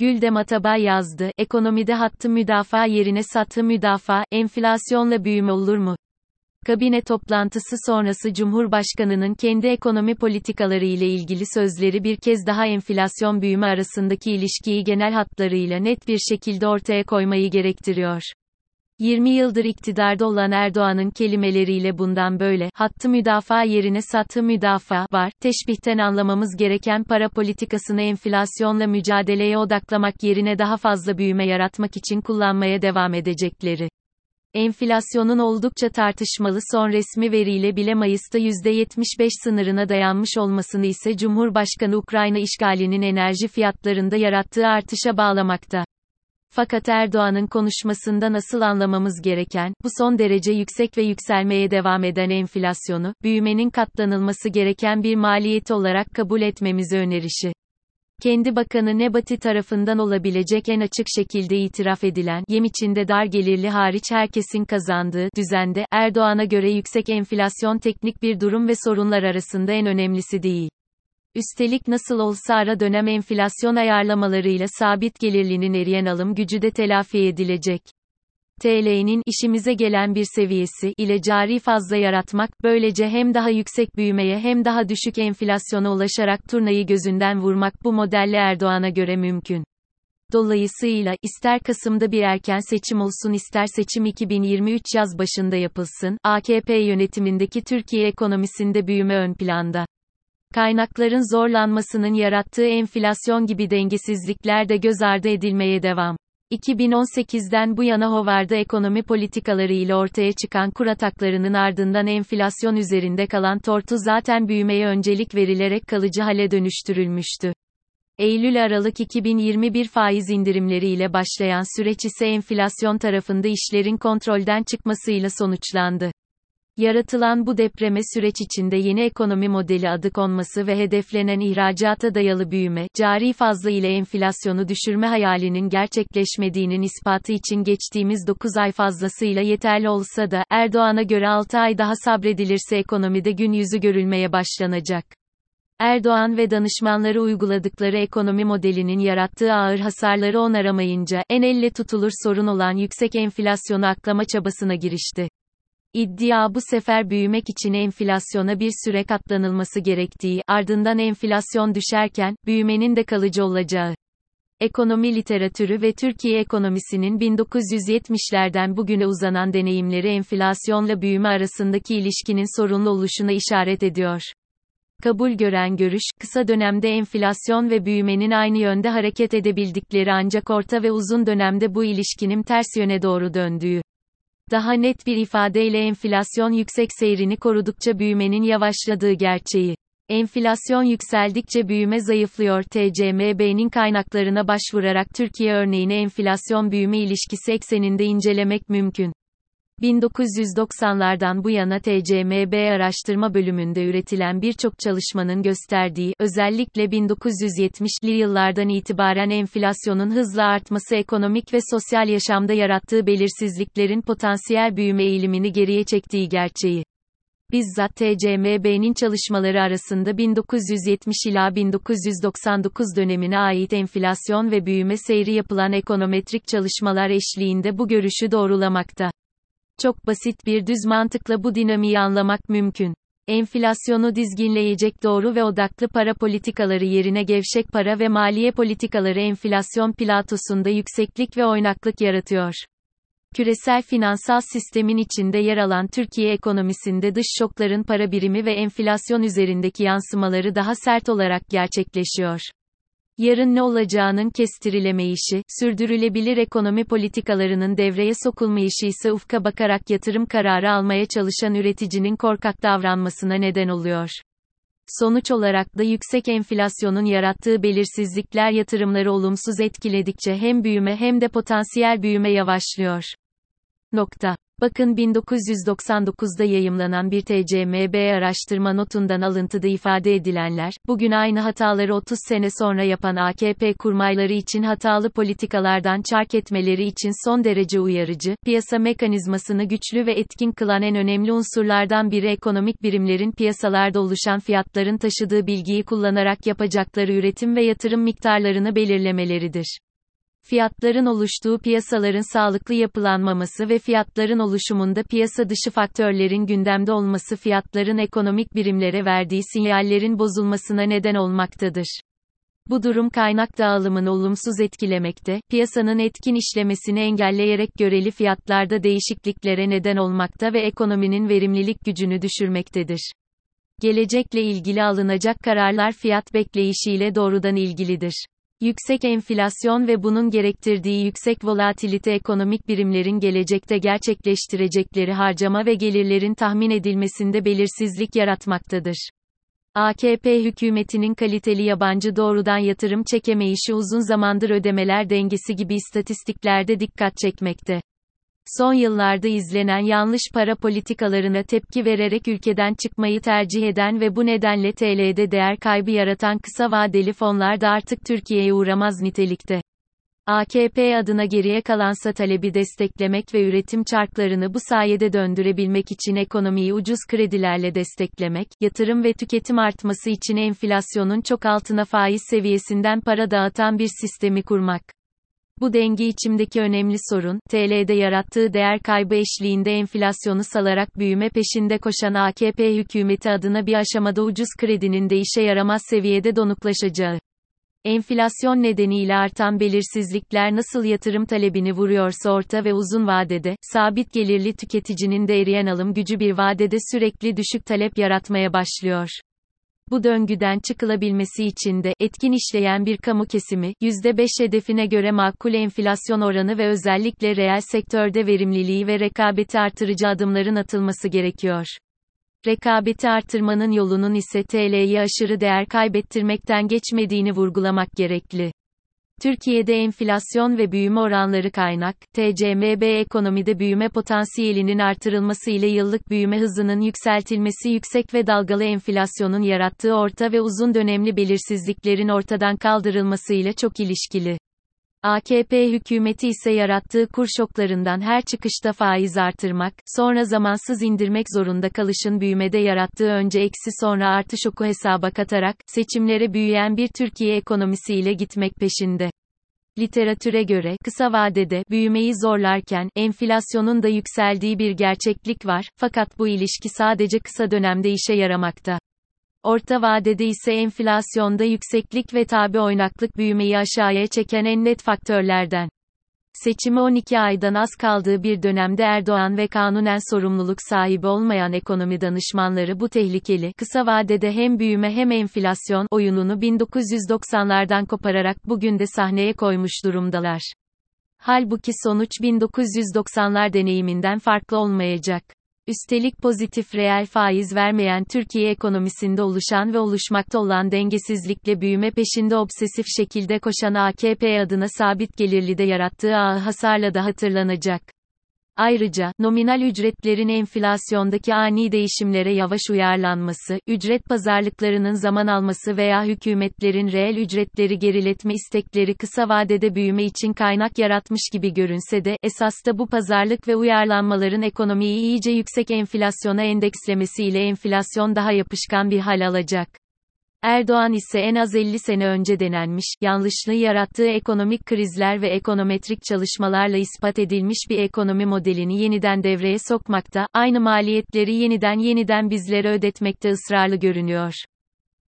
Güldem Atabay yazdı, ekonomide hattı müdafaa yerine sattı müdafaa, enflasyonla büyüme olur mu? Kabine toplantısı sonrası Cumhurbaşkanının kendi ekonomi politikaları ile ilgili sözleri bir kez daha enflasyon büyüme arasındaki ilişkiyi genel hatlarıyla net bir şekilde ortaya koymayı gerektiriyor. 20 yıldır iktidarda olan Erdoğan'ın kelimeleriyle bundan böyle, hattı müdafaa yerine satı müdafaa var, teşbihten anlamamız gereken para politikasını enflasyonla mücadeleye odaklamak yerine daha fazla büyüme yaratmak için kullanmaya devam edecekleri. Enflasyonun oldukça tartışmalı son resmi veriyle bile Mayıs'ta %75 sınırına dayanmış olmasını ise Cumhurbaşkanı Ukrayna işgalinin enerji fiyatlarında yarattığı artışa bağlamakta. Fakat Erdoğan'ın konuşmasında nasıl anlamamız gereken, bu son derece yüksek ve yükselmeye devam eden enflasyonu, büyümenin katlanılması gereken bir maliyet olarak kabul etmemizi önerişi. Kendi bakanı Nebati tarafından olabilecek en açık şekilde itiraf edilen, yem içinde dar gelirli hariç herkesin kazandığı, düzende, Erdoğan'a göre yüksek enflasyon teknik bir durum ve sorunlar arasında en önemlisi değil. Üstelik nasıl olsa ara dönem enflasyon ayarlamalarıyla sabit gelirlinin eriyen alım gücü de telafi edilecek. TL'nin işimize gelen bir seviyesi ile cari fazla yaratmak, böylece hem daha yüksek büyümeye hem daha düşük enflasyona ulaşarak turnayı gözünden vurmak bu modelle Erdoğan'a göre mümkün. Dolayısıyla, ister Kasım'da bir erken seçim olsun ister seçim 2023 yaz başında yapılsın, AKP yönetimindeki Türkiye ekonomisinde büyüme ön planda. Kaynakların zorlanmasının yarattığı enflasyon gibi dengesizlikler de göz ardı edilmeye devam. 2018'den bu yana Hovarda ekonomi politikaları ile ortaya çıkan kur ataklarının ardından enflasyon üzerinde kalan tortu zaten büyümeye öncelik verilerek kalıcı hale dönüştürülmüştü. Eylül-Aralık 2021 faiz indirimleriyle başlayan süreç ise enflasyon tarafında işlerin kontrolden çıkmasıyla sonuçlandı. Yaratılan bu depreme süreç içinde yeni ekonomi modeli adı konması ve hedeflenen ihracata dayalı büyüme, cari fazla ile enflasyonu düşürme hayalinin gerçekleşmediğinin ispatı için geçtiğimiz 9 ay fazlasıyla yeterli olsa da, Erdoğan'a göre 6 ay daha sabredilirse ekonomide gün yüzü görülmeye başlanacak. Erdoğan ve danışmanları uyguladıkları ekonomi modelinin yarattığı ağır hasarları onaramayınca, en elle tutulur sorun olan yüksek enflasyonu aklama çabasına girişti. İddia bu sefer büyümek için enflasyona bir süre katlanılması gerektiği, ardından enflasyon düşerken, büyümenin de kalıcı olacağı. Ekonomi literatürü ve Türkiye ekonomisinin 1970'lerden bugüne uzanan deneyimleri enflasyonla büyüme arasındaki ilişkinin sorunlu oluşuna işaret ediyor. Kabul gören görüş, kısa dönemde enflasyon ve büyümenin aynı yönde hareket edebildikleri ancak orta ve uzun dönemde bu ilişkinin ters yöne doğru döndüğü. Daha net bir ifadeyle enflasyon yüksek seyrini korudukça büyümenin yavaşladığı gerçeği. Enflasyon yükseldikçe büyüme zayıflıyor. TCMB'nin kaynaklarına başvurarak Türkiye örneğini enflasyon büyüme ilişkisi ekseninde incelemek mümkün. 1990'lardan bu yana TCMB araştırma bölümünde üretilen birçok çalışmanın gösterdiği, özellikle 1970'li yıllardan itibaren enflasyonun hızla artması ekonomik ve sosyal yaşamda yarattığı belirsizliklerin potansiyel büyüme eğilimini geriye çektiği gerçeği. Bizzat TCMB'nin çalışmaları arasında 1970 ila 1999 dönemine ait enflasyon ve büyüme seyri yapılan ekonometrik çalışmalar eşliğinde bu görüşü doğrulamakta. Çok basit bir düz mantıkla bu dinamiği anlamak mümkün. Enflasyonu dizginleyecek doğru ve odaklı para politikaları yerine gevşek para ve maliye politikaları enflasyon platosunda yükseklik ve oynaklık yaratıyor. Küresel finansal sistemin içinde yer alan Türkiye ekonomisinde dış şokların para birimi ve enflasyon üzerindeki yansımaları daha sert olarak gerçekleşiyor yarın ne olacağının kestirilemeyişi, sürdürülebilir ekonomi politikalarının devreye sokulmayışı ise ufka bakarak yatırım kararı almaya çalışan üreticinin korkak davranmasına neden oluyor. Sonuç olarak da yüksek enflasyonun yarattığı belirsizlikler yatırımları olumsuz etkiledikçe hem büyüme hem de potansiyel büyüme yavaşlıyor. Nokta. Bakın 1999'da yayımlanan bir TCMB araştırma notundan alıntıda ifade edilenler, bugün aynı hataları 30 sene sonra yapan AKP kurmayları için hatalı politikalardan çark etmeleri için son derece uyarıcı, piyasa mekanizmasını güçlü ve etkin kılan en önemli unsurlardan biri ekonomik birimlerin piyasalarda oluşan fiyatların taşıdığı bilgiyi kullanarak yapacakları üretim ve yatırım miktarlarını belirlemeleridir. Fiyatların oluştuğu piyasaların sağlıklı yapılanmaması ve fiyatların oluşumunda piyasa dışı faktörlerin gündemde olması fiyatların ekonomik birimlere verdiği sinyallerin bozulmasına neden olmaktadır. Bu durum kaynak dağılımını olumsuz etkilemekte, piyasanın etkin işlemesini engelleyerek göreli fiyatlarda değişikliklere neden olmakta ve ekonominin verimlilik gücünü düşürmektedir. Gelecekle ilgili alınacak kararlar fiyat bekleyişiyle doğrudan ilgilidir. Yüksek enflasyon ve bunun gerektirdiği yüksek volatilite ekonomik birimlerin gelecekte gerçekleştirecekleri harcama ve gelirlerin tahmin edilmesinde belirsizlik yaratmaktadır. AKP hükümetinin kaliteli yabancı doğrudan yatırım çekemeyişi uzun zamandır ödemeler dengesi gibi istatistiklerde dikkat çekmekte. Son yıllarda izlenen yanlış para politikalarına tepki vererek ülkeden çıkmayı tercih eden ve bu nedenle TL'de değer kaybı yaratan kısa vadeli fonlar da artık Türkiye'ye uğramaz nitelikte. AKP adına geriye kalansa talebi desteklemek ve üretim çarklarını bu sayede döndürebilmek için ekonomiyi ucuz kredilerle desteklemek, yatırım ve tüketim artması için enflasyonun çok altına faiz seviyesinden para dağıtan bir sistemi kurmak. Bu denge içimdeki önemli sorun, TL'de yarattığı değer kaybı eşliğinde enflasyonu salarak büyüme peşinde koşan AKP hükümeti adına bir aşamada ucuz kredinin de işe yaramaz seviyede donuklaşacağı. Enflasyon nedeniyle artan belirsizlikler nasıl yatırım talebini vuruyorsa orta ve uzun vadede, sabit gelirli tüketicinin de eriyen alım gücü bir vadede sürekli düşük talep yaratmaya başlıyor. Bu döngüden çıkılabilmesi için de etkin işleyen bir kamu kesimi, %5 hedefine göre makul enflasyon oranı ve özellikle reel sektörde verimliliği ve rekabeti artırıcı adımların atılması gerekiyor. Rekabeti artırmanın yolunun ise TL'yi aşırı değer kaybettirmekten geçmediğini vurgulamak gerekli. Türkiye'de enflasyon ve büyüme oranları kaynak, TCMB ekonomide büyüme potansiyelinin artırılması ile yıllık büyüme hızının yükseltilmesi yüksek ve dalgalı enflasyonun yarattığı orta ve uzun dönemli belirsizliklerin ortadan kaldırılması ile çok ilişkili. AKP hükümeti ise yarattığı kur şoklarından her çıkışta faiz artırmak, sonra zamansız indirmek zorunda kalışın büyümede yarattığı önce eksi sonra artı şoku hesaba katarak, seçimlere büyüyen bir Türkiye ekonomisiyle gitmek peşinde. Literatüre göre, kısa vadede, büyümeyi zorlarken, enflasyonun da yükseldiği bir gerçeklik var, fakat bu ilişki sadece kısa dönemde işe yaramakta. Orta vadede ise enflasyonda yükseklik ve tabi oynaklık büyümeyi aşağıya çeken en net faktörlerden. Seçimi 12 aydan az kaldığı bir dönemde Erdoğan ve kanunen sorumluluk sahibi olmayan ekonomi danışmanları bu tehlikeli, kısa vadede hem büyüme hem enflasyon oyununu 1990'lardan kopararak bugün de sahneye koymuş durumdalar. Halbuki sonuç 1990'lar deneyiminden farklı olmayacak. Üstelik pozitif reel faiz vermeyen Türkiye ekonomisinde oluşan ve oluşmakta olan dengesizlikle büyüme peşinde obsesif şekilde koşan AKP adına sabit gelirli de yarattığı ağır hasarla da hatırlanacak. Ayrıca, nominal ücretlerin enflasyondaki ani değişimlere yavaş uyarlanması, ücret pazarlıklarının zaman alması veya hükümetlerin reel ücretleri geriletme istekleri kısa vadede büyüme için kaynak yaratmış gibi görünse de, esasta bu pazarlık ve uyarlanmaların ekonomiyi iyice yüksek enflasyona endekslemesiyle enflasyon daha yapışkan bir hal alacak. Erdoğan ise en az 50 sene önce denenmiş, yanlışlığı yarattığı ekonomik krizler ve ekonometrik çalışmalarla ispat edilmiş bir ekonomi modelini yeniden devreye sokmakta, aynı maliyetleri yeniden yeniden bizlere ödetmekte ısrarlı görünüyor.